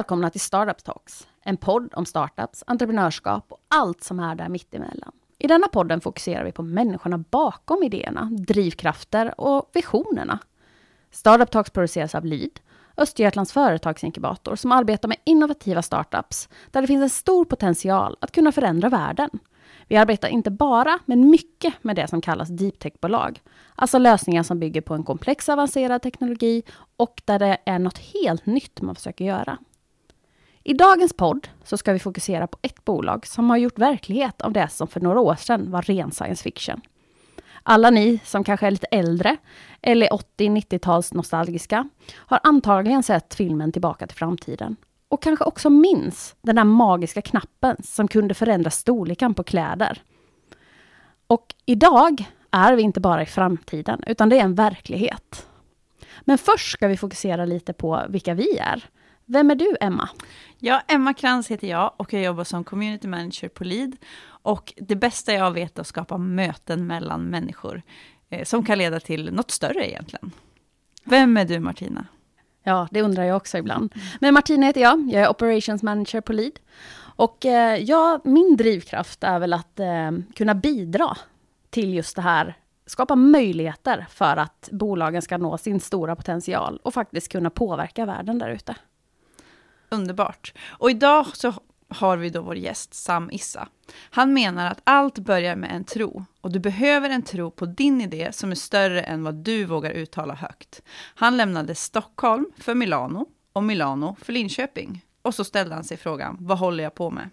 Välkomna till Startup Talks, en podd om startups, entreprenörskap och allt som är där mittemellan. I denna podden fokuserar vi på människorna bakom idéerna, drivkrafter och visionerna. Startup Talks produceras av LID, Östergötlands företagsinkubator som arbetar med innovativa startups där det finns en stor potential att kunna förändra världen. Vi arbetar inte bara, men mycket med det som kallas deep tech-bolag. Alltså lösningar som bygger på en komplex avancerad teknologi och där det är något helt nytt man försöker göra. I dagens podd så ska vi fokusera på ett bolag som har gjort verklighet av det som för några år sedan var ren science fiction. Alla ni som kanske är lite äldre eller 80-90-tals nostalgiska har antagligen sett filmen Tillbaka till framtiden och kanske också minns den där magiska knappen som kunde förändra storleken på kläder. Och idag är vi inte bara i framtiden, utan det är en verklighet. Men först ska vi fokusera lite på vilka vi är. Vem är du, Emma? Ja, Emma Krantz heter jag och jag jobbar som community manager på LID. Och det bästa jag vet är att skapa möten mellan människor, eh, som kan leda till något större egentligen. Vem är du, Martina? Ja, det undrar jag också ibland. Men Martina heter jag, jag är operations manager på LID. Och eh, ja, min drivkraft är väl att eh, kunna bidra till just det här, skapa möjligheter för att bolagen ska nå sin stora potential och faktiskt kunna påverka världen där ute. Underbart. Och idag så har vi då vår gäst Sam Issa. Han menar att allt börjar med en tro och du behöver en tro på din idé som är större än vad du vågar uttala högt. Han lämnade Stockholm för Milano och Milano för Linköping. Och så ställde han sig frågan, vad håller jag på med?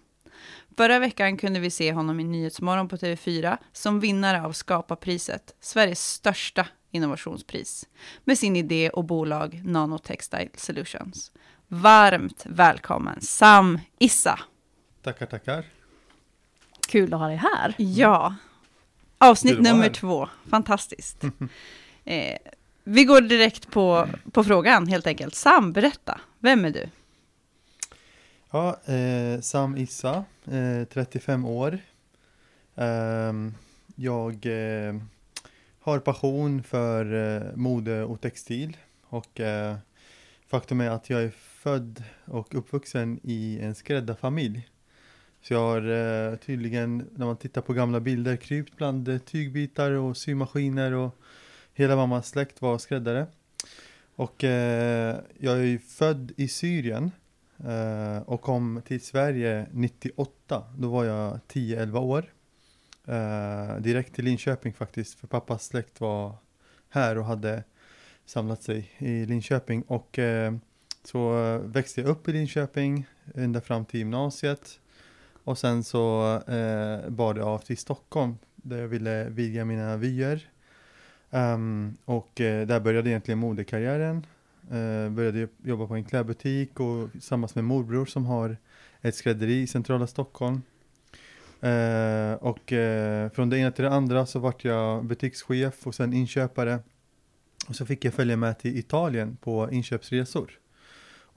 Förra veckan kunde vi se honom i Nyhetsmorgon på TV4 som vinnare av Skapa-priset, Sveriges största innovationspris, med sin idé och bolag Nanotextile Solutions. Varmt välkommen Sam Issa. Tackar, tackar. Kul att ha dig här. Ja. Avsnitt nummer här. två. Fantastiskt. eh, vi går direkt på, på frågan helt enkelt. Sam, berätta. Vem är du? Ja, eh, Sam Issa, eh, 35 år. Ehm, jag eh, har passion för eh, mode och textil och eh, faktum är att jag är född och uppvuxen i en skräddarfamilj. Så jag har eh, tydligen, när man tittar på gamla bilder, krypt bland eh, tygbitar och symaskiner och hela mammas släkt var skräddare. Och eh, jag är född i Syrien eh, och kom till Sverige 98. Då var jag 10-11 år. Eh, direkt till Linköping faktiskt, för pappas släkt var här och hade samlat sig i Linköping. Och eh, så eh, växte jag upp i Linköping ända fram till gymnasiet. Och sen så eh, bar det av till Stockholm där jag ville vidga mina vyer. Um, och eh, där började egentligen modekarriären. Uh, eh, började jobba på en klädbutik och tillsammans med morbror som har ett skrädderi i centrala Stockholm. Uh, och uh, från det ena till det andra så vart jag butikschef och sen inköpare. Och så fick jag följa med till Italien på inköpsresor.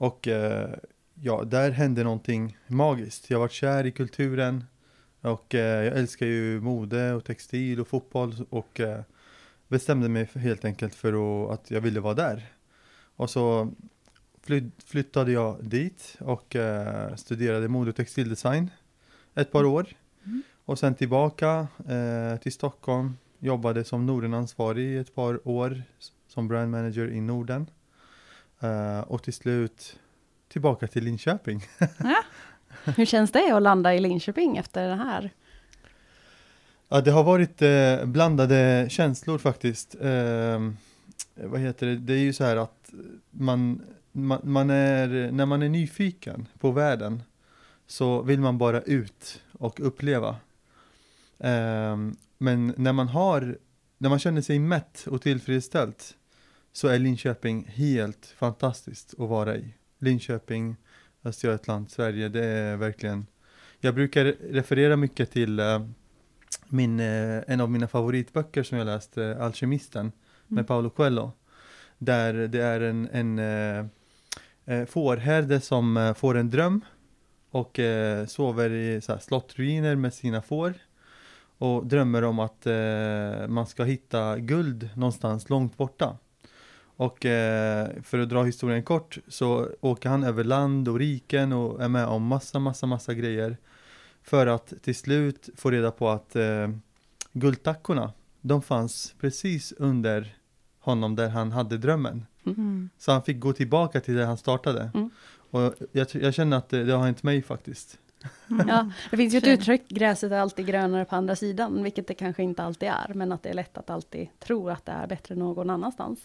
Och eh, ja, där hände någonting magiskt. Jag var kär i kulturen och eh, jag älskar ju mode och textil och fotboll och eh, bestämde mig för, helt enkelt för att, att, jag ville vara där. Och så fly, flyttade jag dit och studerade mode och textildesign ett par år. Mm. Och sen tillbaka till Stockholm, jobbade som Nordenansvarig i ett par år som brand manager i Norden. Uh, och till slut tillbaka till Linköping. ja. Hur känns det att landa i Linköping efter det här? Ja, det har varit eh, blandade känslor faktiskt. Eh, vad heter det? Det är ju så här att man, man, man, är, när man är nyfiken på världen så vill man bara ut och uppleva. Eh, men när man har, när man känner sig mätt och tillfredsställd så är Linköping helt fantastiskt att vara i. Linköping, Östergötland, Sverige, det är verkligen Jag brukar referera mycket till uh, min, uh, en av mina favoritböcker som jag läst, Alkemisten mm. med Paolo Coelho. Där det är en, en uh, fårherde som får en dröm och sover i så här, slottruiner med sina får och drömmer om att man ska hitta guld någonstans långt borta. Och eh, för att dra historien kort så åker han över land och riken och är med om massa, massa, massa grejer. För att till slut få reda på att eh, guldtackorna, de fanns precis under honom där han hade drömmen. Mm. Så han fick gå tillbaka till där han startade. Mm. Och jag, jag känner att det, det har hänt mig faktiskt. Ja, det finns ju ett uttryck, gräset är alltid grönare på andra sidan, vilket det kanske inte alltid är, men att det är lätt att alltid tro att det är bättre någon annanstans.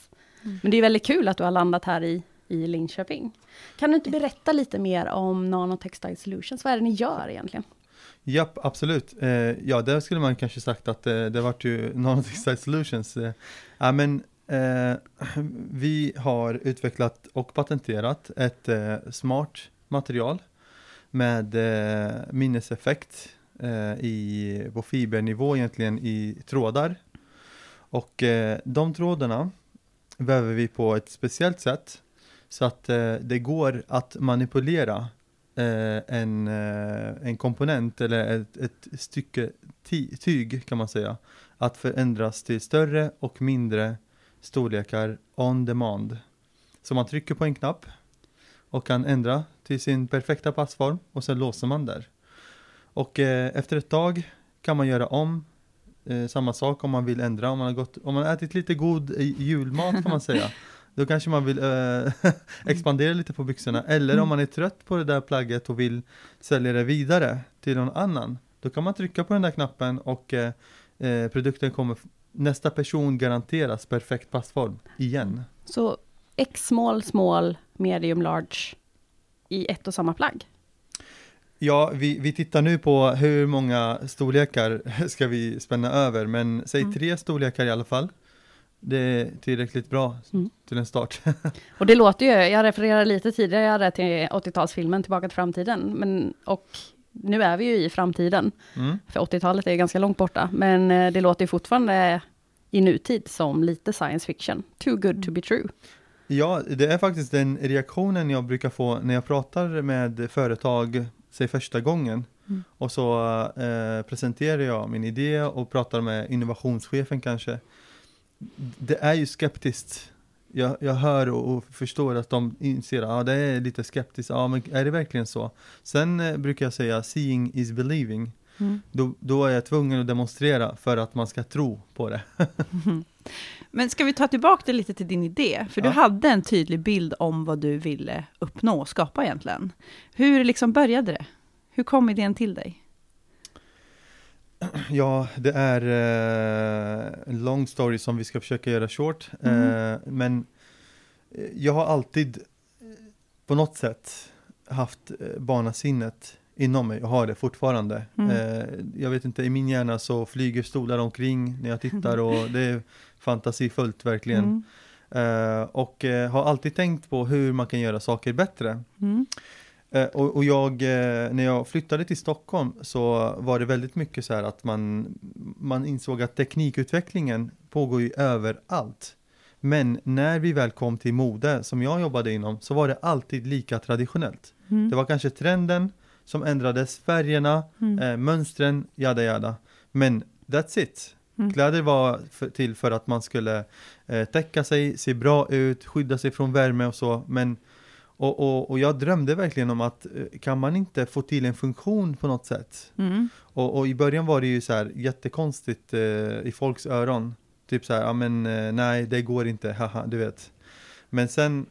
Mm. Men det är väldigt kul att du har landat här i, i Linköping. Kan du inte berätta lite mer om Nanotextile Solutions? Vad är det ni gör egentligen? Ja, absolut. Eh, ja, där skulle man kanske sagt att eh, det vart ju Nanotextile Solutions. Eh, ja, men eh, vi har utvecklat och patenterat ett eh, smart material med eh, minneseffekt eh, i, på fibernivå egentligen i trådar. Och eh, de trådarna väver vi på ett speciellt sätt så att eh, det går att manipulera eh, en, eh, en komponent eller ett, ett stycke ty- tyg kan man säga att förändras till större och mindre storlekar on demand. Så man trycker på en knapp och kan ändra till sin perfekta passform och sen låser man där. Och eh, efter ett tag kan man göra om eh, samma sak om man vill ändra. Om man har, gått, om man har ätit lite god julmat kan man säga. Då kanske man vill eh, expandera lite på byxorna. Eller om man är trött på det där plagget och vill sälja det vidare till någon annan. Då kan man trycka på den där knappen och eh, eh, produkten kommer nästa person garanteras perfekt passform igen. Så X small, small, medium, large i ett och samma plagg? Ja, vi, vi tittar nu på hur många storlekar ska vi spänna över, men säg Mm. tre storlekar i alla fall. Det är tillräckligt bra Mm. till en start. Och det låter ju, jag refererade lite tidigare till 80-talsfilmen Tillbaka till framtiden, men, och nu är vi ju i framtiden, Mm. för 80-talet är ganska långt borta, men eh, det låter fortfarande i nutid som lite science fiction. Too good to be true. Ja, det är faktiskt den reaktionen jag brukar få när jag pratar med företag, säg första gången. Mm. Och så eh, presenterar jag min idé och pratar med innovationschefen kanske. Det är ju skeptiskt. Jag, jag hör och, och förstår att de inser att ah, det är lite skeptiskt. Ja, men är det verkligen så? Sen eh, brukar jag säga seeing is believing. Mm. Då, då är jag tvungen att demonstrera för att man ska tro på det. Men ska vi ta tillbaka det lite till din idé? För du Ja. hade en tydlig bild om vad du ville uppnå och skapa egentligen. Hur liksom började det? Hur kom idén till dig? Ja, det är eh, en lång story som vi ska försöka göra short. Mm. Eh, men eh, jag har alltid eh, på något sätt haft barnasinnet inom mig och har det fortfarande. Mm. Eh, jag vet inte, i min hjärna så flyger stolar omkring när jag tittar och det är fantasifullt verkligen. Mm. Eh, och eh, har alltid tänkt på hur man kan göra saker bättre. Mm. Eh, och, och jag, eh, när jag flyttade till Stockholm så var det väldigt mycket så här att man, man insåg att teknikutvecklingen pågår ju överallt. Men när vi väl kom till mode, som jag jobbade inom, så var det alltid lika traditionellt. Mm. Det var kanske trenden som ändrades, färgerna, Mm. eh, mönstren, jada jada. Men that's it. Mm. Kläder var för, till för att man skulle eh, täcka sig, se bra ut, skydda sig från värme och så. Men, och, och, och jag drömde verkligen om att eh, kan man inte få till en funktion på något sätt? Mm. Och, och i början var det ju så här jättekonstigt eh, i folks öron. Typ så här, ja men eh, nej det går inte, haha, du vet. Men sen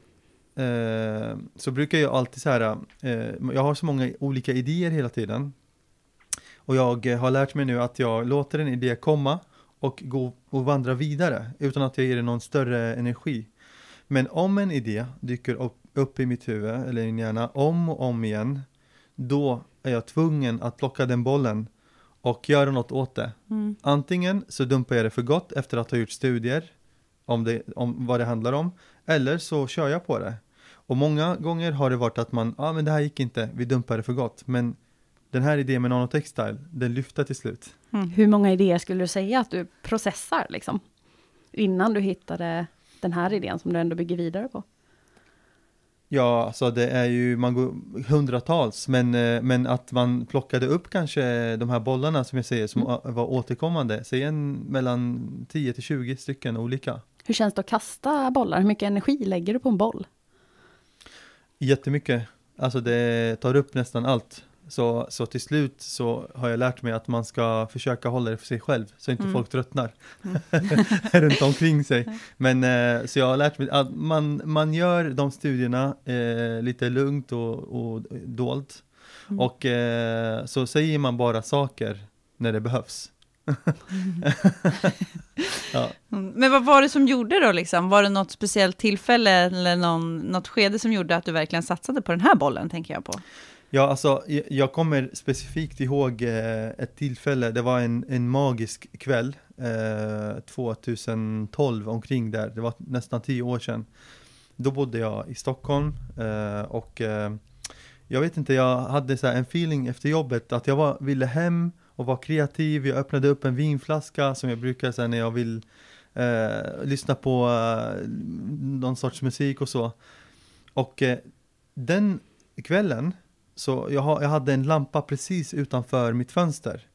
eh, så brukar jag alltid så här, eh, jag har så många olika idéer hela tiden. Och jag eh, har lärt mig nu att jag låter en idé komma och gå och vandra vidare utan att jag ger den någon större energi. Men om en idé dyker upp, upp i mitt huvud eller i min hjärna om och om igen, då är jag tvungen att plocka den bollen och göra något åt det. Mm. Antingen så dumpar jag det för gott efter att ha gjort studier om, det, om vad det handlar om, eller så kör jag på det. Och många gånger har det varit att man, ja ah, men det här gick inte, vi dumpar det för gott. Men den här idén med nanotextile, den lyfte till slut. Mm. Hur många idéer skulle du säga att du processar, liksom? Innan du hittade den här idén som du ändå bygger vidare på? Ja, alltså det är ju man går, hundratals, men, eh, men att man plockade upp kanske de här bollarna som jag säger, som Mm. var återkommande, säg en mellan 10 till 20 stycken olika. Hur känns det att kasta bollar? Hur mycket energi lägger du på en boll? Jättemycket. Alltså det tar upp nästan allt. Så, så till slut så har jag lärt mig att man ska försöka hålla det för sig själv så inte Mm. folk tröttnar runt omkring sig. Men eh, så jag har lärt mig att man, man gör de studierna eh, lite lugnt och, och dolt. Mm. Och eh, så säger man bara saker när det behövs. Ja. Men vad var det som gjorde då liksom? Var det något speciellt tillfälle eller någon, något skede som gjorde att du verkligen satsade på den här bollen, tänker jag på? Ja, alltså jag- kommer specifikt ihåg eh, ett tillfälle, det var en, en magisk kväll, eh, 2012 omkring där, det var nästan tio år sedan. Då bodde jag i Stockholm eh, och eh, jag vet inte, jag hade så här en feeling efter jobbet att jag var, ville hem och vara kreativ. Jag öppnade upp en vinflaska som jag brukar säga när jag vill eh, lyssna på eh, någon sorts musik och så. Och eh, den kvällen så jag, ha, jag hade en lampa precis utanför mitt fönster.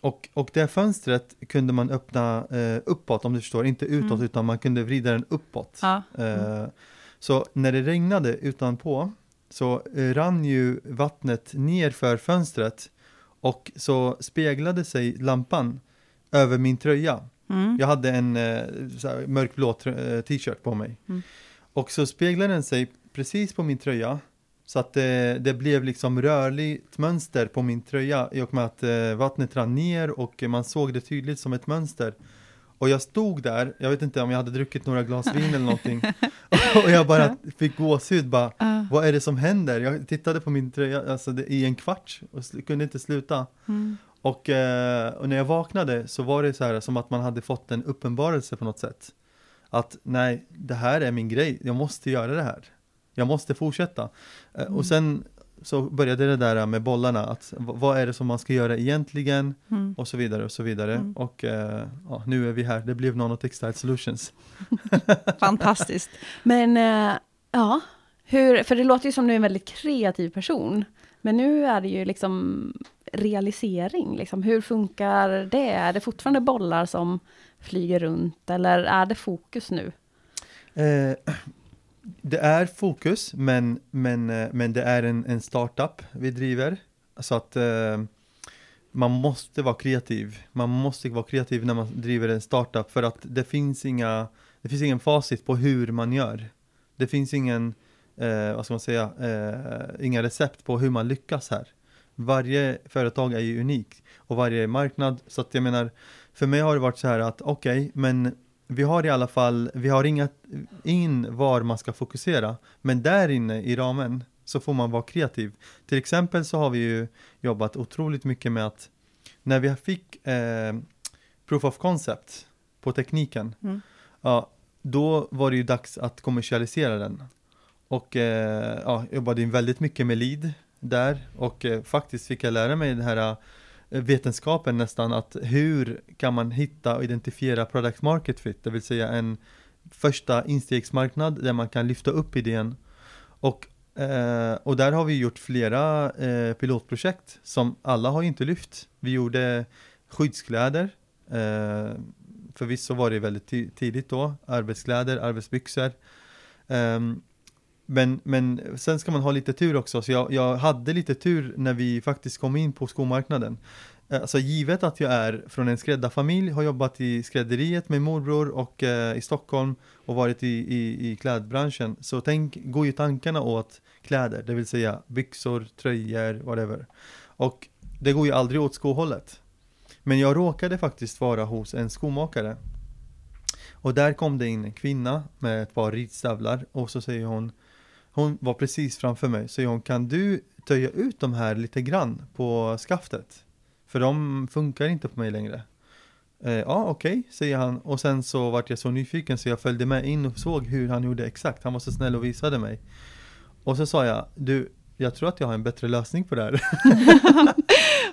Och, och det fönstret kunde man öppna eh, uppåt om du förstår, inte utåt Mm. utan man kunde vrida den uppåt. Ja. Eh, så när det regnade utanpå så rann ju vattnet ner för fönstret och så speglade sig lampan över min tröja. Mm. Jag hade en eh, här, mörkblå eh, t-shirt på mig. Mm. Och så speglade den sig precis på min tröja. Så att det, det blev liksom rörligt mönster på min tröja i och med att eh, vattnet rann ner och man såg det tydligt som ett mönster. Och jag stod där, jag vet inte om jag hade druckit några glas vin eller någonting. och jag bara fick gåshud bara, Ja. vad är det som händer? Jag tittade på min tröja alltså i en kvart och kunde inte sluta. Mm. Och, eh, och när jag vaknade så var det så här som att man hade fått en uppenbarelse på något sätt. Att nej, det här är min grej, jag måste göra det här. Jag måste fortsätta. Eh, Mm. Och sen så började det där med bollarna, att vad är det som man ska göra egentligen? Mm. Och så vidare och så vidare. Mm. Och eh, ja, nu är vi här, det blev Nanotextile Solutions. Fantastiskt. Men eh, ja, hur, för det låter ju som du är en väldigt kreativ person. Men nu är det ju liksom realisering. Liksom. Hur funkar det? Är det fortfarande bollar som flyger runt eller är det fokus nu? Eh, det är fokus, men, men, eh, men det är en, en startup vi driver. Så att eh, man måste vara kreativ. Man måste vara kreativ när man driver en startup för att det finns inga, det finns ingen facit på hur man gör. Det finns ingen, eh, vad ska man säga, eh, inga recept på hur man lyckas här. Varje företag är ju unik och varje marknad, så att jag menar, för mig har det varit så här att okej, men vi har i alla fall, vi har inget in var man ska fokusera, men där inne i ramen så får man vara kreativ. Till exempel så har vi ju jobbat otroligt mycket med att när vi fick eh, proof of concept på tekniken, Mm. ja, då var det ju dags att kommersialisera den. Och eh, ja, jobbade väldigt mycket med lead där och eh, faktiskt fick jag lära mig den här vetenskapen nästan att hur kan man hitta och identifiera product market fit, det vill säga en första instegsmarknad där man kan lyfta upp idén. Och, eh, och där har vi gjort flera eh, pilotprojekt som alla har inte lyft. Vi gjorde skyddskläder, eh, förvisso var det väldigt tidigt då, arbetskläder, arbetsbyxor. Ehm, men, men sen ska man ha lite tur också, så jag, jag hade lite tur när vi faktiskt kom in på skomarknaden. Alltså givet att jag är från en skräddarfamilj, har jobbat i skrädderiet med morbror och eh, i Stockholm och varit i, i, i klädbranschen, så tänk, går ju tankarna åt kläder, det vill säga byxor, tröjor, whatever. Och det går ju aldrig åt skohållet. Men jag råkade faktiskt vara hos en skomakare. Och där kom det in en kvinna med ett par ridstövlar och så säger hon, hon var precis framför mig, säger hon, kan du töja ut de här lite grann på skaftet? För de funkar inte på mig längre. Eh, ja, okej, säger han. Och sen så vart jag så nyfiken så jag följde med in och såg hur han gjorde exakt. Han var så snäll och visade mig. Och så sa jag, du, jag tror att jag har en bättre lösning på det här.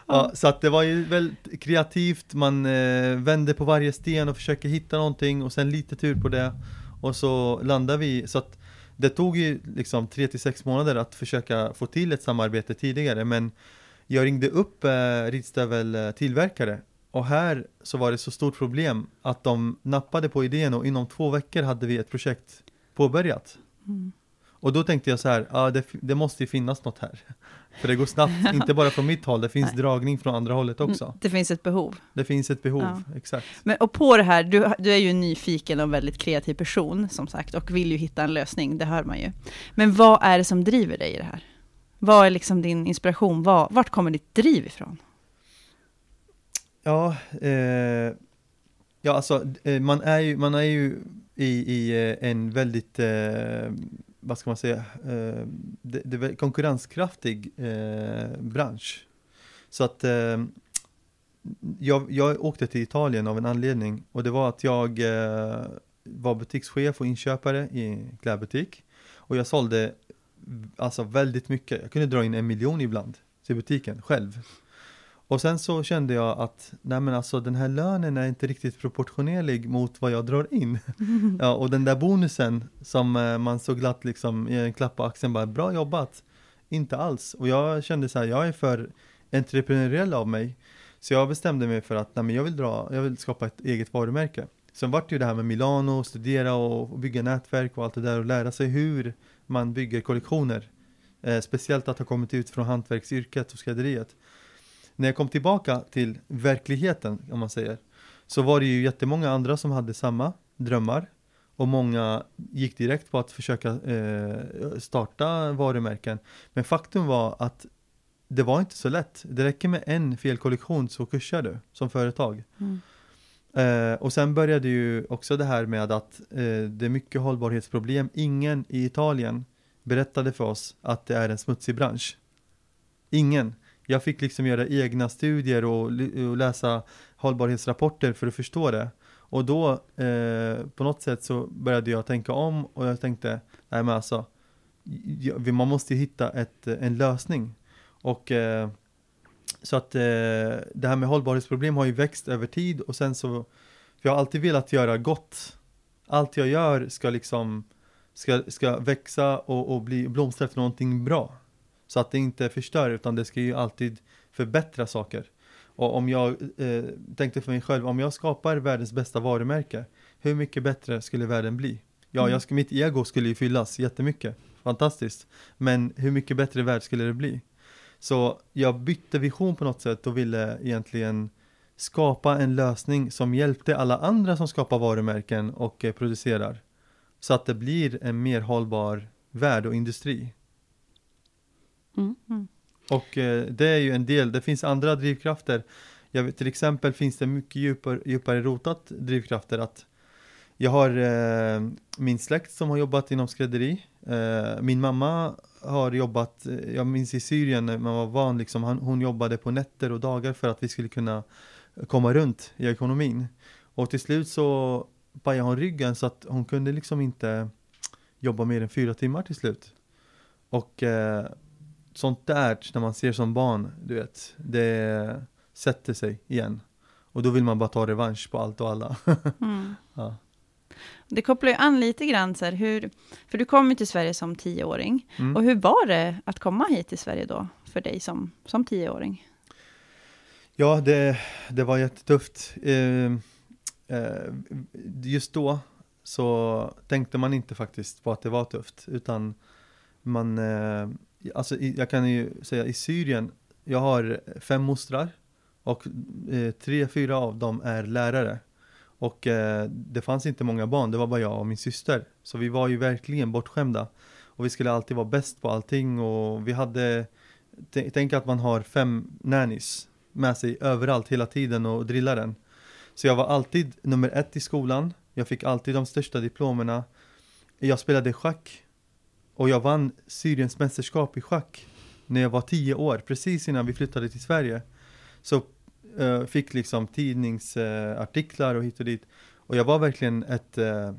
ja, så att det var ju väldigt kreativt, man eh, vände på varje sten och försöker hitta någonting och sen lite tur på det. Och så landade vi, så att det tog ju liksom tre till sex månader att försöka få till ett samarbete tidigare men jag ringde upp eh, ridstäveltillverkare eh, och här så var det så stort problem att de nappade på idén och inom två veckor hade vi ett projekt påbörjat. Mm. Och då tänkte jag så här, ja det, det måste ju finnas något här. För det går snabbt, inte bara från mitt håll, det finns dragning från andra hållet också. Mm, Det finns ett behov. Det finns ett behov, Ja. exakt. Men, och på det här, du, du är ju en nyfiken och väldigt kreativ person som sagt och vill ju hitta en lösning, det hör man ju. Men vad är det som driver dig i det här? Vad är liksom din inspiration? Vad, vart kommer ditt driv ifrån? Ja, eh, ja alltså eh, man är ju, man är ju i, i eh, en väldigt, eh, vad ska man säga, eh, det, det är konkurrenskraftig eh, bransch. Så att eh, jag, jag åkte till Italien av en anledning och det var att jag eh, var butikschef och inköpare i en klädbutik och jag sålde alltså väldigt mycket. Jag kunde dra in en miljon ibland till butiken själv. Och sen så kände jag att, nej men alltså den här lönen är inte riktigt proportionerlig mot vad jag drar in. Ja, och den där bonusen som eh, man så glatt liksom ger en klapp på axeln bara, bra jobbat. Inte alls. Och jag kände så här, jag är för entreprenöriell av mig. Så jag bestämde mig för att, nej men jag vill dra, jag vill skapa ett eget varumärke. Sen vart det ju det här med Milano, studera och, och bygga nätverk och allt det där och lära sig hur man bygger kollektioner. Eh, speciellt att ha kommit ut från hantverksyrket och skrädderiet. När jag kom tillbaka till verkligheten, om man säger, så var det ju jättemånga andra som hade samma drömmar. Och många gick direkt på att försöka eh, starta varumärken. Men faktum var att det var inte så lätt. Det räcker med en fel kollektion så kursar du som företag. Mm. Eh, och sen började ju också det här med att eh, det är mycket hållbarhetsproblem. Ingen i Italien berättade för oss att det är en smutsig bransch. Ingen. Jag fick liksom göra egna studier och, och läsa hållbarhetsrapporter för att förstå det. Och då eh, på något sätt så började jag tänka om och jag tänkte, nej men alltså, man måste ju hitta ett, en lösning. Och eh, så att eh, det här med hållbarhetsproblem har ju växt över tid och sen så, för jag har alltid velat göra gott. Allt jag gör ska liksom, ska, ska växa och, och bli blomstra efter någonting bra. Så att det inte förstör utan det ska ju alltid förbättra saker. Och om jag eh, tänkte för mig själv, om jag skapar världens bästa varumärke, hur mycket bättre skulle världen bli? Ja, Mm. jag ska, mitt ego skulle ju fyllas jättemycket. Fantastiskt. Men hur mycket bättre värld skulle det bli? Så jag bytte vision på något sätt och ville egentligen skapa en lösning som hjälpte alla andra som skapar varumärken och eh, producerar. Så att det blir en mer hållbar värld och industri. Mm. Och eh, det är ju en del, det finns andra drivkrafter. Jag vet, till exempel finns det mycket djupare, djupare rotat drivkrafter att jag har eh, min släkt som har jobbat inom skrädderi. Eh, min mamma har jobbat, eh, jag minns i Syrien när man var van liksom, han, hon jobbade på nätter och dagar för att vi skulle kunna komma runt i ekonomin. Och till slut så pajade hon ryggen så att hon kunde liksom inte jobba mer än fyra timmar till slut. Och eh, sånt där när man ser som barn, du vet, det sätter sig igen. Och då vill man bara ta revansch på allt och alla. Mm. ja. Det kopplar ju an lite grann så här, hur, för du kom ju till Sverige som tioåring. Mm. Och hur var det att komma hit till Sverige då, för dig som, som tioåring? Ja, det, det var jättetufft. Eh, eh, just då så tänkte man inte faktiskt på att det var tufft, utan man, eh, alltså jag kan ju säga i Syrien, jag har fem mostrar och eh, tre, fyra av dem är lärare. Och eh, det fanns inte många barn, det var bara jag och min syster. Så vi var ju verkligen bortskämda. Och vi skulle alltid vara bäst på allting och vi hade, tänk att man har fem nannies med sig överallt hela tiden och drillar den. Så jag var alltid nummer ett i skolan. Jag fick alltid de största diplomerna. Jag spelade schack. Och jag vann Syriens mästerskap i schack när jag var tio år, precis innan vi flyttade till Sverige. Så uh, fick liksom tidningsartiklar och hit och dit. Och jag var verkligen ett, uh,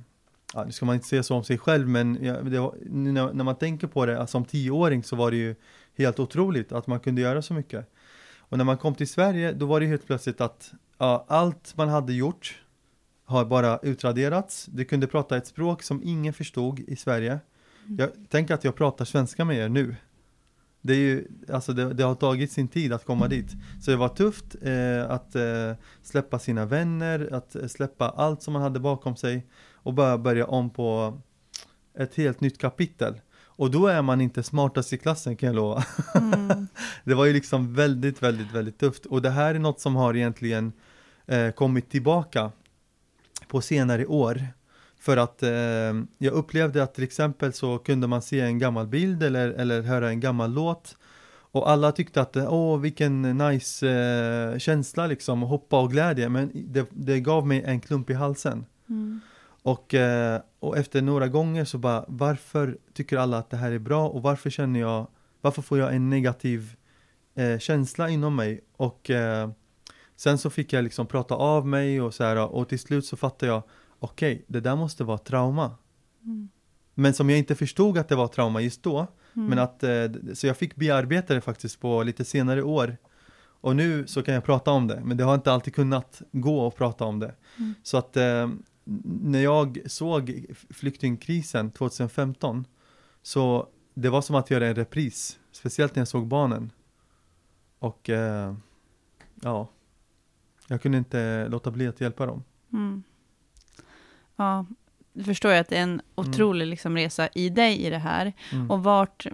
ja, nu ska man inte säga så om sig själv, men jag, det var, när, när man tänker på det, alltså som tioåring så var det ju helt otroligt att man kunde göra så mycket. Och när man kom till Sverige, då var det helt plötsligt att ja, allt man hade gjort har bara utraderats. Du kunde prata ett språk som ingen förstod i Sverige. Jag tänker att jag pratar svenska med er nu. Det, är ju, alltså det, det har tagit sin tid att komma dit. Så det var tufft eh, att eh, släppa sina vänner, att eh, släppa allt som man hade bakom sig och bara börja om på ett helt nytt kapitel. Och då är man inte smartast i klassen kan jag lova. Mm. det var ju liksom väldigt, väldigt, väldigt tufft. Och det här är något som har egentligen eh, kommit tillbaka på senare år. För att eh, jag upplevde att till exempel så kunde man se en gammal bild eller, eller höra en gammal låt. Och alla tyckte att, åh vilken nice eh, känsla liksom, hoppa och glädje. Men det, det gav mig en klump i halsen. Mm. Och, eh, och efter några gånger så bara, varför tycker alla att det här är bra och varför känner jag, varför får jag en negativ eh, känsla inom mig? Och eh, sen så fick jag liksom prata av mig och så här och till slut så fattade jag, okej, okay, det där måste vara trauma. Mm. Men som jag inte förstod att det var trauma just då, Mm. men att, eh, så jag fick bearbeta det faktiskt på lite senare år. Och nu så kan jag prata om det, men det har inte alltid kunnat gå att prata om det. Mm. Så att eh, när jag såg flyktingkrisen 2015 så det var som att göra en repris, speciellt när jag såg barnen. Och eh, ja, jag kunde inte låta bli att hjälpa dem. Mm. Ja, du förstår ju att det är en otrolig liksom, resa i dig i det här. Mm. Och vart,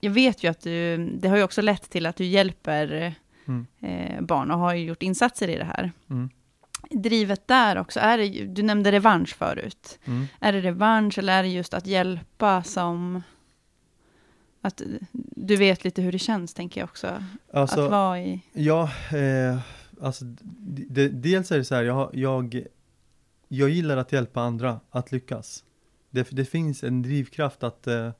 jag vet ju att du, det har ju också lett till att du hjälper Mm. eh, barn och har ju gjort insatser i det här. Mm. Drivet där också, är det, du nämnde revansch förut. Mm. Är det revansch eller är det just att hjälpa som... Att du vet lite hur det känns, tänker jag också. Alltså, att vara i... Ja, eh, alltså dels är det så här, jag, jag, jag gillar att hjälpa andra att lyckas. Det, det finns en drivkraft att, eh,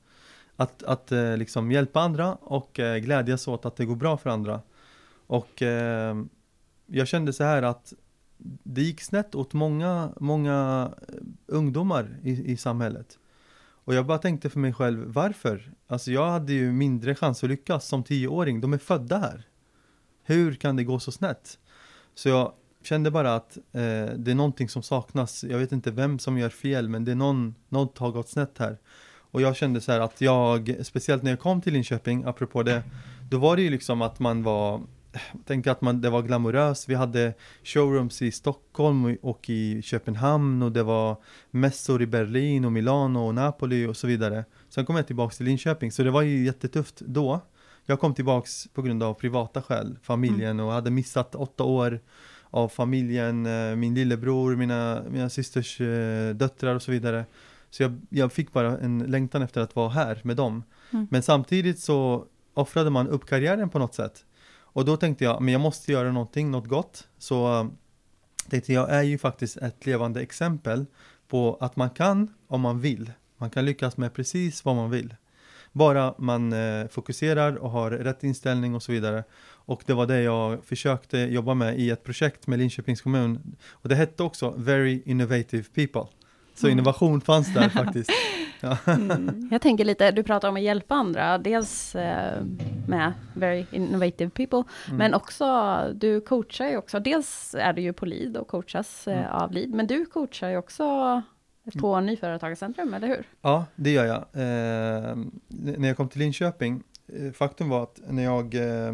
att, att eh, liksom hjälpa andra och eh, glädjas åt att det går bra för andra. Och jag kände så här att det gick snett åt många, många ungdomar i, i samhället. Och jag bara tänkte för mig själv, varför? Alltså jag hade ju mindre chans att lyckas som tioåring, de är födda här. Hur kan det gå så snett? Så jag kände bara att eh, det är någonting som saknas. Jag vet inte vem som gör fel, men det är någon, något har gått snett här. Och jag kände så här att jag, speciellt när jag kom till Linköping, apropå det, då var det ju liksom att man var, tänker att man, det var glamoröst. Vi hade showrooms i Stockholm och- och i Köpenhamn och det var mässor i Berlin och Milano och Napoli och så vidare. Sen kom jag tillbaks till Linköping, så det var ju jättetufft då. Jag kom tillbaks på grund av privata skäl, familjen och hade missat åtta år av familjen, eh, min lillebror, mina, mina systers eh, döttrar och så vidare. Så jag, jag fick bara en längtan efter att vara här med dem. Mm. Men samtidigt så offrade man upp karriären på något sätt. Och då tänkte jag, men jag måste göra någonting, något gott. Så eh, tänkte jag, är ju faktiskt ett levande exempel på att man kan om man vill. Man kan lyckas med precis vad man vill. Bara man eh, fokuserar och har rätt inställning och så vidare. Och det var det jag försökte jobba med i ett projekt med Linköpings kommun. Och det hette också Very Innovative People. Så Mm. innovation fanns där faktiskt. Ja. Mm. Jag tänker lite, du pratar om att hjälpa andra, dels eh, med very innovative people, Mm. men också, du coachar ju också, dels är du ju på LID och coachas eh, Mm. av LID, men du coachar ju också på Nyföretagarcentrum, eller hur? Ja, det gör jag. Eh, när jag kom till Linköping, eh, faktum var att när jag eh,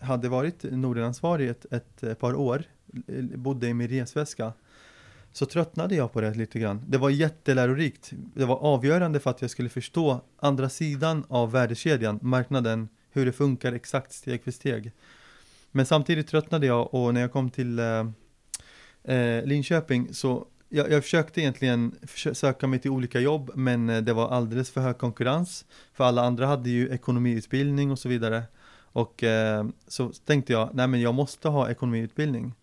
hade varit Nordenansvarig ett, ett, eh, par år, bodde i min resväska, så tröttnade jag på det lite grann. Det var jättelärorikt. Det var avgörande för att jag skulle förstå andra sidan av värdekedjan, marknaden, hur det funkar exakt steg för steg. Men samtidigt tröttnade jag och när jag kom till eh, Linköping så jag, jag försökte egentligen söka mig till olika jobb men eh, det var alldeles för hög konkurrens. För alla andra hade ju ekonomiutbildning och så vidare. Och eh, så tänkte jag, nej men jag måste ha ekonomiutbildning.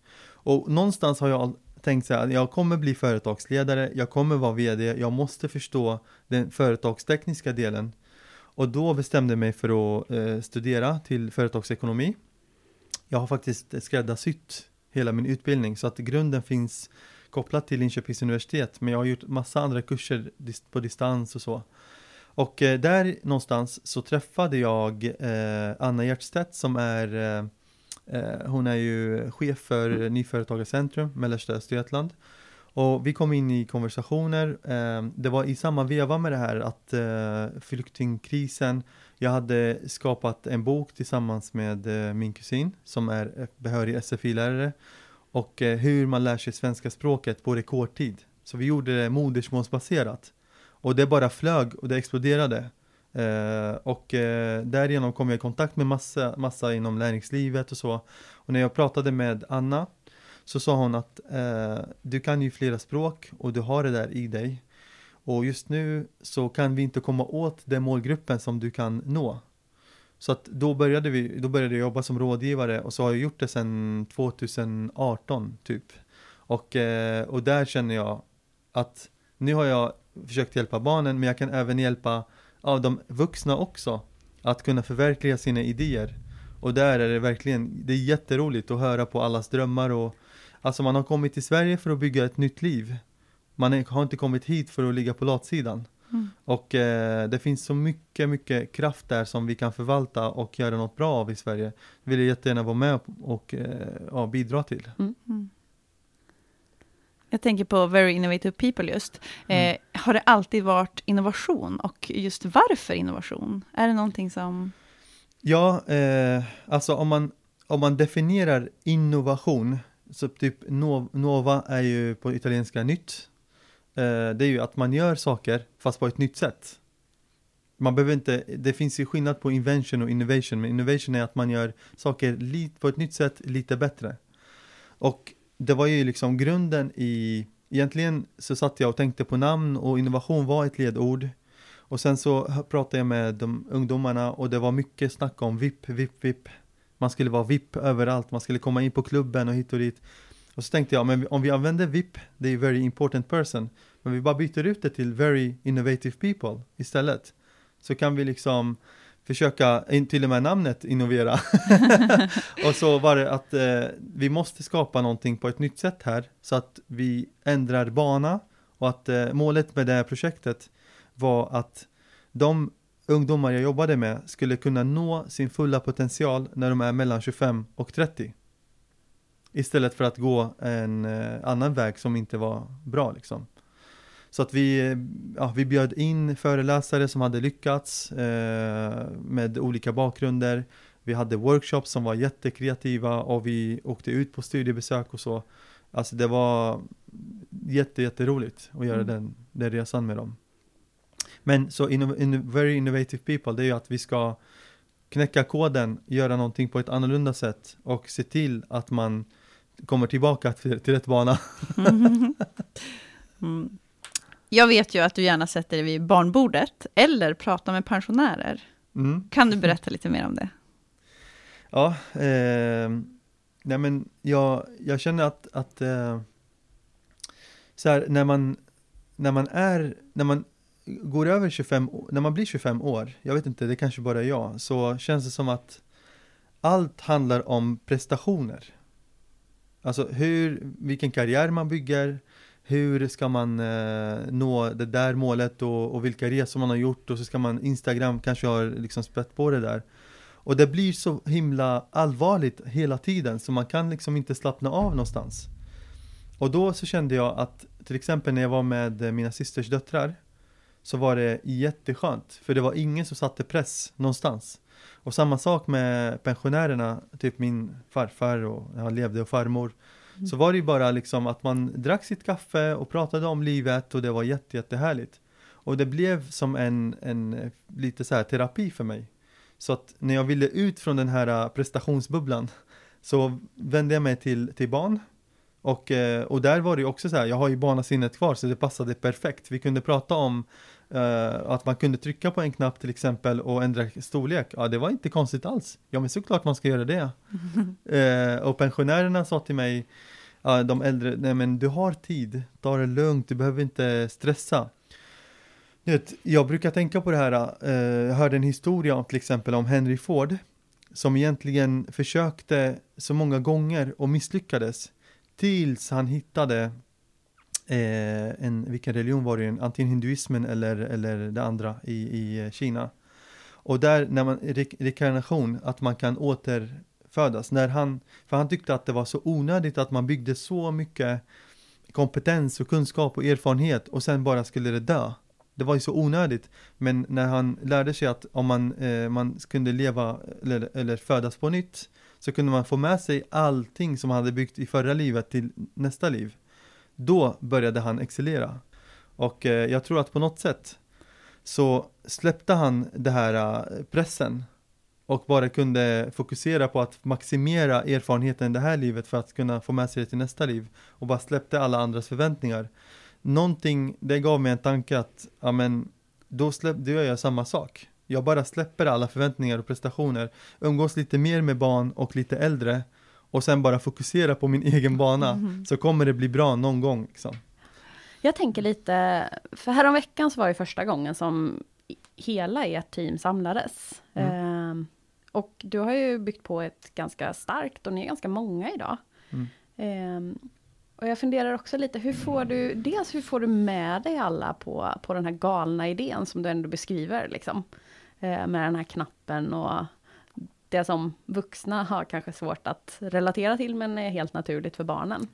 Och någonstans har jag tänkt så här, jag kommer bli företagsledare, jag kommer vara VD, jag måste förstå den företagstekniska delen. Och då bestämde jag mig för att eh, studera till företagsekonomi. Jag har faktiskt skräddarsytt hela min utbildning så att grunden finns kopplat till Linköpings universitet men jag har gjort massa andra kurser på distans och så. Och eh, där någonstans så träffade jag eh, Anna Hjertstedt som är eh, hon är ju chef för Nyföretagarcentrum Mellersta Östergötland. Och vi kom in i konversationer. Det var i samma veva med det här att flyktingkrisen Jag hade skapat en bok tillsammans med min kusin som är behörig SFI-lärare och eh, hur man lär sig svenska språket på rekordtid. Så vi gjorde det modersmålsbaserat. Och det bara flög och det exploderade. Eh, och eh, därigenom kom jag i kontakt med massa, massa inom näringslivet och så. Och när jag pratade med Anna så sa hon att eh, du kan ju flera språk och du har det där i dig. Och just nu så kan vi inte komma åt den målgruppen som du kan nå. Så att då började vi, då började jag jobba som rådgivare och så har jag gjort det sedan 2018 typ. Och, eh, och där känner jag att nu har jag försökt hjälpa barnen men jag kan även hjälpa ja, de vuxna också att kunna förverkliga sina idéer. Och där är det verkligen, det är jätteroligt att höra på allas drömmar och Alltså man har kommit till Sverige för att bygga ett nytt liv. Man har inte kommit hit för att ligga på latsidan. Mm. Och eh, det finns så mycket, mycket kraft där som vi kan förvalta och göra något bra av i Sverige. Det vill jag jättegärna vara med och eh, ja, bidra till. Mm. Mm. Jag tänker på Very Innovative People just. Mm. Eh, har det alltid varit innovation och just varför innovation? Är det någonting som... Ja, eh, alltså om man, om man definierar innovation, så typ Nova är ju på italienska nytt. Eh, det är ju att man gör saker fast på ett nytt sätt. Man behöver inte, det finns ju skillnad på invention och innovation, men innovation är att man gör saker på ett nytt sätt lite bättre. Och det var ju liksom grunden i, egentligen så satt jag och tänkte på namn och innovation var ett ledord. Och sen så pratade jag med de ungdomarna och det var mycket snack om VIP, VIP, VIP. Man skulle vara VIP överallt, man skulle komma in på klubben och hit och dit. Och så tänkte jag, men om vi använder VIP, det är very important person, men vi bara byter ut det till very innovative people istället. Så kan vi liksom försöka, till och med namnet, innovera. och så var det att eh, vi måste skapa någonting på ett nytt sätt här, så att vi ändrar bana och att eh, målet med det här projektet var att de ungdomar jag jobbade med skulle kunna nå sin fulla potential när de är mellan 25 och 30. Istället för att gå en eh, annan väg som inte var bra liksom. Så att vi, ja, vi bjöd in föreläsare som hade lyckats eh, med olika bakgrunder. Vi hade workshops som var jättekreativa och vi åkte ut på studiebesök och så. Alltså det var jätte, jätteroligt att göra mm. den, den resan med dem. Men så inno, in, very innovative people, det är ju att vi ska knäcka koden, göra någonting på ett annorlunda sätt och se till att man kommer tillbaka till, till rätt bana. mm. Jag vet ju att du gärna sätter dig vid barnbordet eller pratar med pensionärer. Mm. Kan du berätta lite mer om det? Ja, eh, nej men jag, jag känner att, att eh, så här, när man, när man är, när man går över 25, när man blir 25 år, jag vet inte, det kanske bara är jag, så känns det som att allt handlar om prestationer. Alltså hur, vilken karriär man bygger, hur ska man eh, nå det där målet och, och, vilka resor man har gjort och så ska man Instagram kanske har liksom spett på det där. Och det blir så himla allvarligt hela tiden så man kan liksom inte slappna av någonstans. Och då så kände jag att till exempel när jag var med mina systers döttrar så var det jätteskönt för det var ingen som satte press någonstans. Och samma sak med pensionärerna, typ min farfar och jag levde och farmor. Mm. Så var det ju bara liksom att man drack sitt kaffe och pratade om livet och det var jätte, jättehärligt. Och det blev som en, en eh, lite så här terapi för mig. Så att när jag ville ut från den här eh, prestationsbubblan så vände jag mig till, till barn. Och, eh, och där var det ju också så här, jag har ju barnasinnet kvar så det passade perfekt. Vi kunde prata om Uh, att man kunde trycka på en knapp till exempel och ändra storlek, ja det var inte konstigt alls. Ja men såklart man ska göra det. uh, och pensionärerna sa till mig, uh, de äldre, nej men du har tid, ta det lugnt, du behöver inte stressa. Vet, jag brukar tänka på det här, jag hörde en historia om till exempel om Henry Ford, som egentligen försökte så många gånger och misslyckades, tills han hittade eh, en, vilken religion var det? Antingen hinduismen eller, eller det andra i, i eh, Kina. Och där, när man, rekarnation, att man kan återfödas. När han, för han tyckte att det var så onödigt att man byggde så mycket kompetens och kunskap och erfarenhet och sen bara skulle det dö. det var ju så onödigt. Men när han lärde sig att om man, eh, man kunde leva eller, eller födas på nytt så kunde man få med sig allting som man hade byggt i förra livet till nästa liv. Då började han excellera. Och eh, jag tror att på något sätt så släppte han den här eh, pressen och bara kunde fokusera på att maximera erfarenheten i det här livet för att kunna få med sig det till nästa liv och bara släppte alla andras förväntningar. Någonting, det gav mig en tanke att, ja men, då, släpp, då gör jag samma sak. Jag bara släpper alla förväntningar och prestationer, umgås lite mer med barn och lite äldre och sen bara fokusera på min egen bana mm. så kommer det bli bra någon gång. Liksom. Jag tänker lite, för häromveckan så var det första gången som hela ert team samlades. Mm. Eh, och du har ju byggt på ett ganska starkt, och ni är ganska många idag. Mm. Eh, och jag funderar också lite, hur får du, dels hur får du med dig alla på, på den här galna idén som du ändå beskriver, liksom. Eh, med den här knappen och det som vuxna har kanske svårt att relatera till, men är helt naturligt för barnen.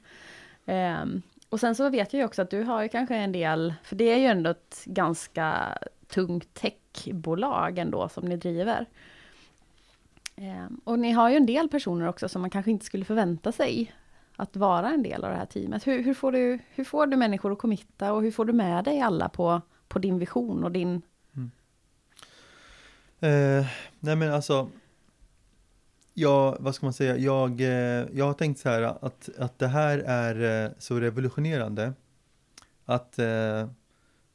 Um, och sen så vet jag ju också att du har ju kanske en del, för det är ju ändå ett ganska tungt techbolag ändå som ni driver. Um, och ni har ju en del personer också som man kanske inte skulle förvänta sig att vara en del av det här teamet. Hur, hur, får, du, hur får du människor att committa och hur får du med dig alla på, på din vision och din... Mm. Eh, nej men alltså, jag, vad ska man säga, jag, eh, jag har tänkt så här att, att det här är eh, så revolutionerande att eh,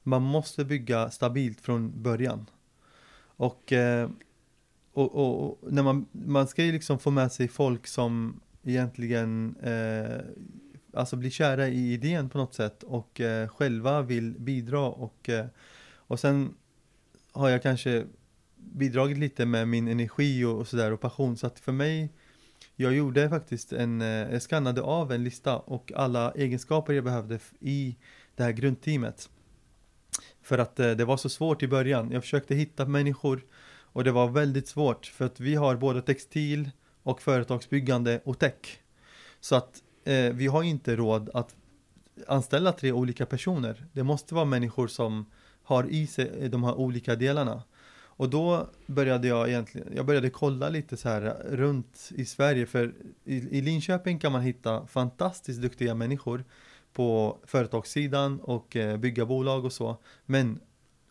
man måste bygga stabilt från början. Och, eh, och, och, och, när man, man ska ju liksom få med sig folk som egentligen eh, alltså blir kära i idén på något sätt och eh, själva vill bidra och, eh, och sen har jag kanske bidragit lite med min energi och, och sådär och passion så att för mig jag gjorde faktiskt en, eh, jag skannade av en lista och alla egenskaper jag behövde i det här grundteamet. För att eh, det var så svårt i början. Jag försökte hitta människor och det var väldigt svårt för att vi har både textil och företagsbyggande och tech. Så att eh, vi har inte råd att anställa tre olika personer. Det måste vara människor som har i sig de här olika delarna. Och då började jag egentligen, jag började kolla lite så här runt i Sverige för i, i Linköping kan man hitta fantastiskt duktiga människor på företagssidan och eh, bygga bolag och så. Men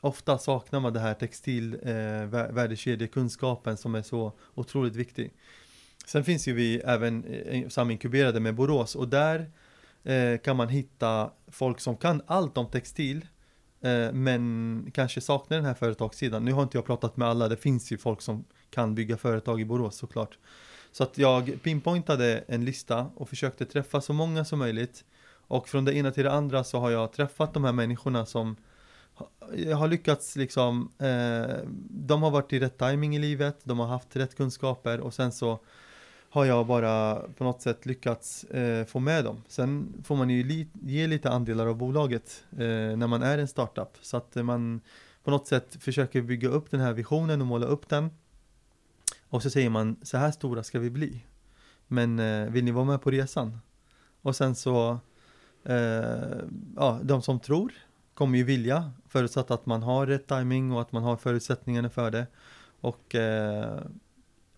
ofta saknar man det här textil eh, värdekedjekunskapen som är så otroligt viktig. Sen finns ju vi även eh, saminkuberade med Borås och där eh, kan man hitta folk som kan allt om textil Eh, men kanske saknar den här företagssidan. Nu har inte jag pratat med alla, det finns ju folk som kan bygga företag i Borås såklart. Så att jag pinpointade en lista och försökte träffa så många som möjligt och från det ena till det andra så har jag träffat de här människorna som har lyckats liksom, eh, de har varit i rätt timing i livet, de har haft rätt kunskaper och sen så har jag bara på något sätt lyckats eh, få med dem. Sen får man ju li ge lite andelar av bolaget eh, när man är en startup så att man på något sätt försöker bygga upp den här visionen och måla upp den. Och så säger man så här stora ska vi bli. Men eh, vill ni vara med på resan? Och sen så eh, ja, de som tror kommer ju vilja förutsatt att man har rätt timing och att man har förutsättningarna för det. Och eh,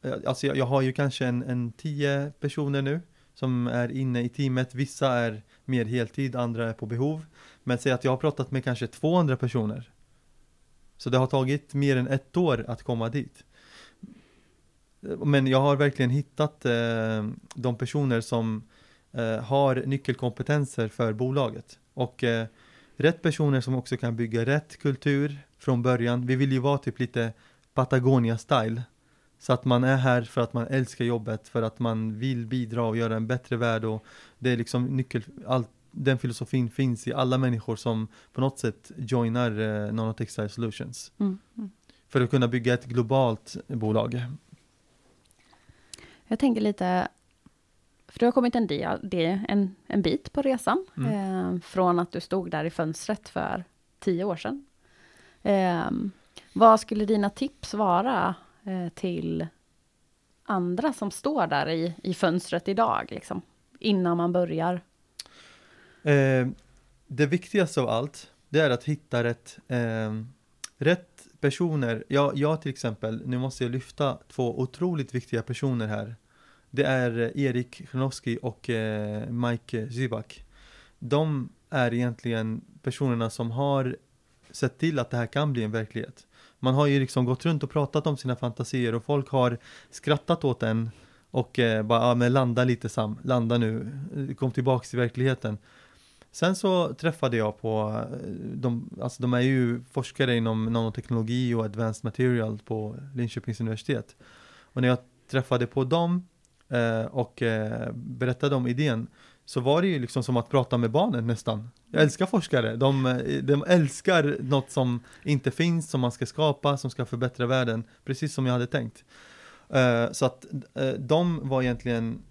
Eh, alltså jag, jag, har ju kanske en, en tio personer nu som är inne i teamet. Vissa är mer heltid, andra är på behov. Men säg att jag har pratat med kanske 200 personer. Så det har tagit mer än ett år att komma dit. Men jag har verkligen hittat eh, de personer som eh, har nyckelkompetenser för bolaget. Och eh, rätt personer som också kan bygga rätt kultur från början. Vi vill ju vara typ lite Patagonia-style. Så att man är här för att man älskar jobbet, för att man vill bidra och göra en bättre värld och det är liksom nyckel, allt, den filosofin finns i alla människor som på något sätt joinar eh, Nanotextile Solutions. Mm, mm. För att kunna bygga ett globalt bolag. Jag tänker lite, för du har kommit en, del, en, en bit på resan, mm. eh, från att du stod där i fönstret för tio år sedan. Eh, vad skulle dina tips vara Eh, till andra som står där i, i fönstret idag, liksom, innan man börjar? Eh, det viktigaste av allt, det är att hitta rätt, eh, rätt personer. Jag, jag till exempel, nu måste jag lyfta två otroligt viktiga personer här. Det är eh, Erik Chronowski och eh, Mike Zybak. De är egentligen personerna som har sett till att det här kan bli en verklighet. Man har ju liksom gått runt och pratat om sina fantasier och folk har skrattat åt en och eh, bara, ja men landa lite Sam, landa nu, eh, kom tillbaks till verkligheten. Sen så träffade jag på, eh, de, alltså de är ju forskare inom nanoteknologi och advanced material på Linköpings universitet. Och när jag träffade på dem eh, och eh, berättade om idén så var det ju liksom som att prata med barnen nästan. Jag älskar forskare, de, de älskar något som inte finns, som man ska skapa, som ska förbättra världen, precis som jag hade tänkt. Uh, så att uh, de var egentligen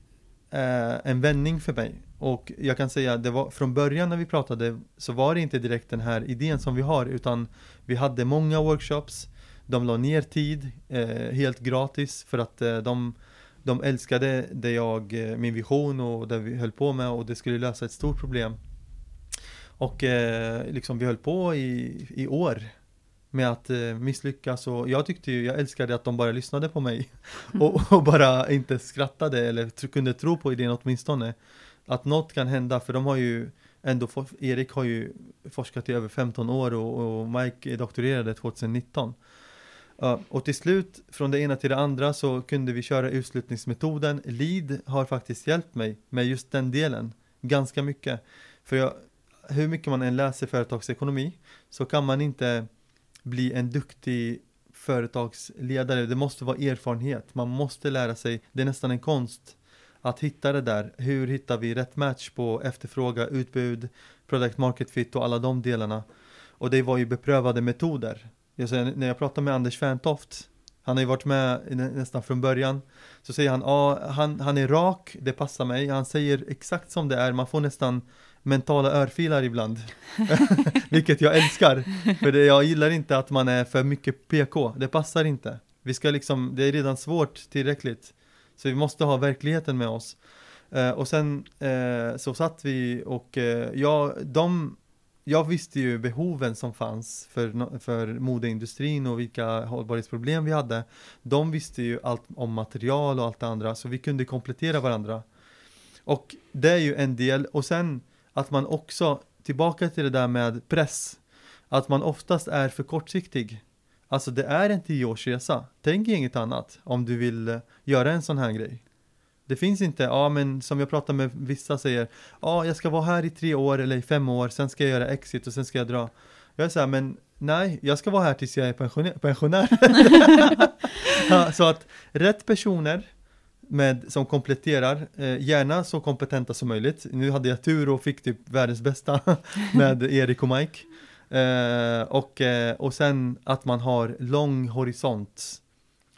uh, en vändning för mig. Och jag kan säga, det var från början när vi pratade så var det inte direkt den här idén som vi har, utan vi hade många workshops, de la ner tid helt gratis för att de de älskade det jag, min vision och det vi höll på med och det skulle lösa ett stort problem. Och eh, liksom vi höll på i, i år med att eh, misslyckas och jag tyckte ju, jag älskade att de bara lyssnade på mig och, och, bara inte skrattade eller kunde tro på idén åtminstone. Att något kan hända för de har ju ändå, Erik har ju forskat i över 15 år och, och Mike doktorerade 2019. Ja, och till slut, från det ena till det andra, så kunde vi köra utslutningsmetoden. LEAD har faktiskt hjälpt mig med just den delen ganska mycket. För jag, hur mycket man än läser företagsekonomi så kan man inte bli en duktig företagsledare. Det måste vara erfarenhet. Man måste lära sig. Det är nästan en konst att hitta det där. Hur hittar vi rätt match på efterfråga, utbud, product market fit och alla de delarna. Och det var ju beprövade metoder. Jag säger, när jag pratar med Anders Ferntoft, han har ju varit med nästan från början, så säger han, ja, han, han är rak, det passar mig, han säger exakt som det är, man får nästan mentala örfilar ibland. Vilket jag älskar. För det, jag gillar inte att man är för mycket PK. Det passar inte. Vi ska liksom, det är redan svårt tillräckligt. Så vi måste ha verkligheten med oss. Uh, och sen uh, så satt vi och uh, ja, de, jag visste ju behoven som fanns för, för modeindustrin och vilka hållbarhetsproblem vi hade. De visste ju allt om material och allt det andra, så vi kunde komplettera varandra. Och det är ju en del, och sen att man också, tillbaka till det där med press, att man oftast är för kortsiktig. Alltså det är en tioårsresa. Tänk inget annat om du vill eh, göra en sån här grej. Det finns inte, ja men som jag pratar med vissa säger, ja jag ska vara här i tre år eller i fem år, sen ska jag göra exit och sen ska jag dra. Jag är såhär, men nej, jag ska vara här tills jag är pensionär. pensionär. ja, så att rätt personer, med, som kompletterar, eh, gärna så kompetenta som möjligt. Nu hade jag tur och fick typ världens bästa med Erik och Mike. Eh, och, eh, och sen att man har lång horisont.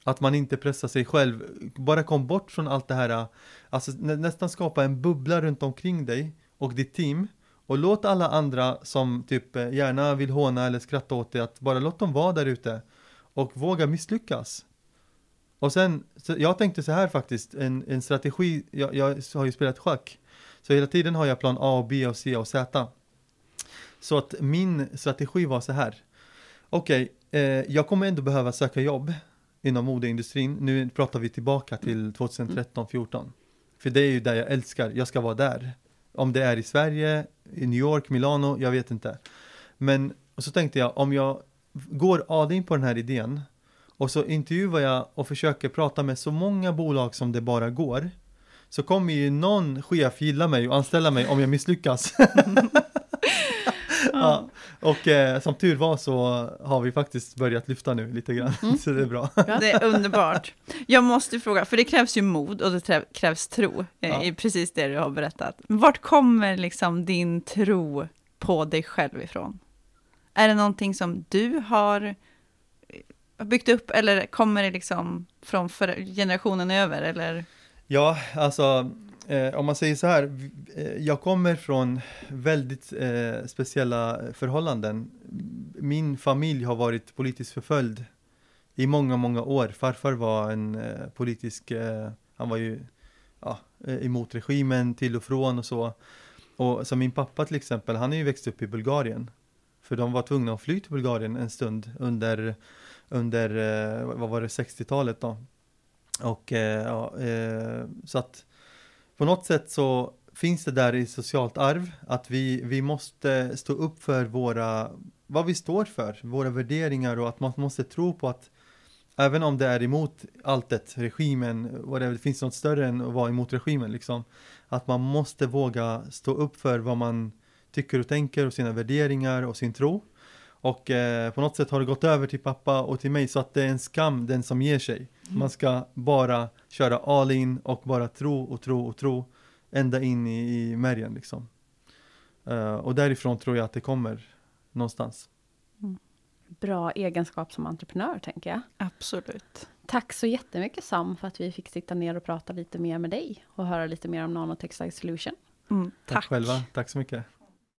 Att man inte pressar sig själv. Bara kom bort från allt det här. Alltså nä nästan skapa en bubbla runt omkring dig och ditt team. Och låt alla andra som typ eh, gärna vill håna eller skratta åt dig, att bara låt dem vara där ute. Och våga misslyckas. Och sen, jag tänkte så här faktiskt, en, en strategi, jag, jag har ju spelat schack. Så hela tiden har jag plan A, B, och C och Z. Så att min strategi var så här. Okej, okay, eh, jag kommer ändå behöva söka jobb inom modeindustrin. Nu pratar vi tillbaka till 2013-14. För det är ju där jag älskar, jag ska vara där. Om det är i Sverige, i New York, Milano, jag vet inte. Men och så tänkte jag, om jag går all in på den här idén och så intervjuar jag och försöker prata med så många bolag som det bara går. Så kommer ju någon chef gilla mig och anställa mig om jag misslyckas. ja. Och eh, som tur var så har vi faktiskt börjat lyfta nu lite grann, mm. så det är bra. Det är underbart. Jag måste fråga, för det krävs ju mod och det krävs tro eh, ja. i precis det du har berättat. Vart kommer liksom din tro på dig själv ifrån? Är det någonting som du har byggt upp eller kommer det liksom från generationen över eller? Ja, alltså eh, om man säger så här, eh, jag kommer från väldigt eh, speciella förhållanden. Min familj har varit politiskt förföljd i många, många år. Farfar var en eh, politisk, eh, han var ju ja, eh, emot regimen till och från och så. Och så min pappa till exempel, han är ju växt upp i Bulgarien. För de var tvungna att fly till Bulgarien en stund under, under eh, vad var det, 60-talet då. Och eh, ja, eh, så att på något sätt så finns det där i socialt arv att vi, vi måste stå upp för våra, vad vi står för, våra värderingar och att man måste tro på att även om det är emot alltet, regimen, whatever, det finns något större än att vara emot regimen liksom. Att man måste våga stå upp för vad man tycker och tänker och sina värderingar och sin tro. Och eh, på något sätt har det gått över till pappa och till mig så att det är en skam den som ger sig. Mm. Man ska bara köra all in och bara tro och tro och tro ända in i, i märgen liksom. Eh, och därifrån tror jag att det kommer någonstans. Bra egenskap som entreprenör, tänker jag. Absolut. Tack så jättemycket Sam för att vi fick sitta ner och prata lite mer med dig och höra lite mer om Nanotextile Solution. Mm, Tack själva, tack så mycket.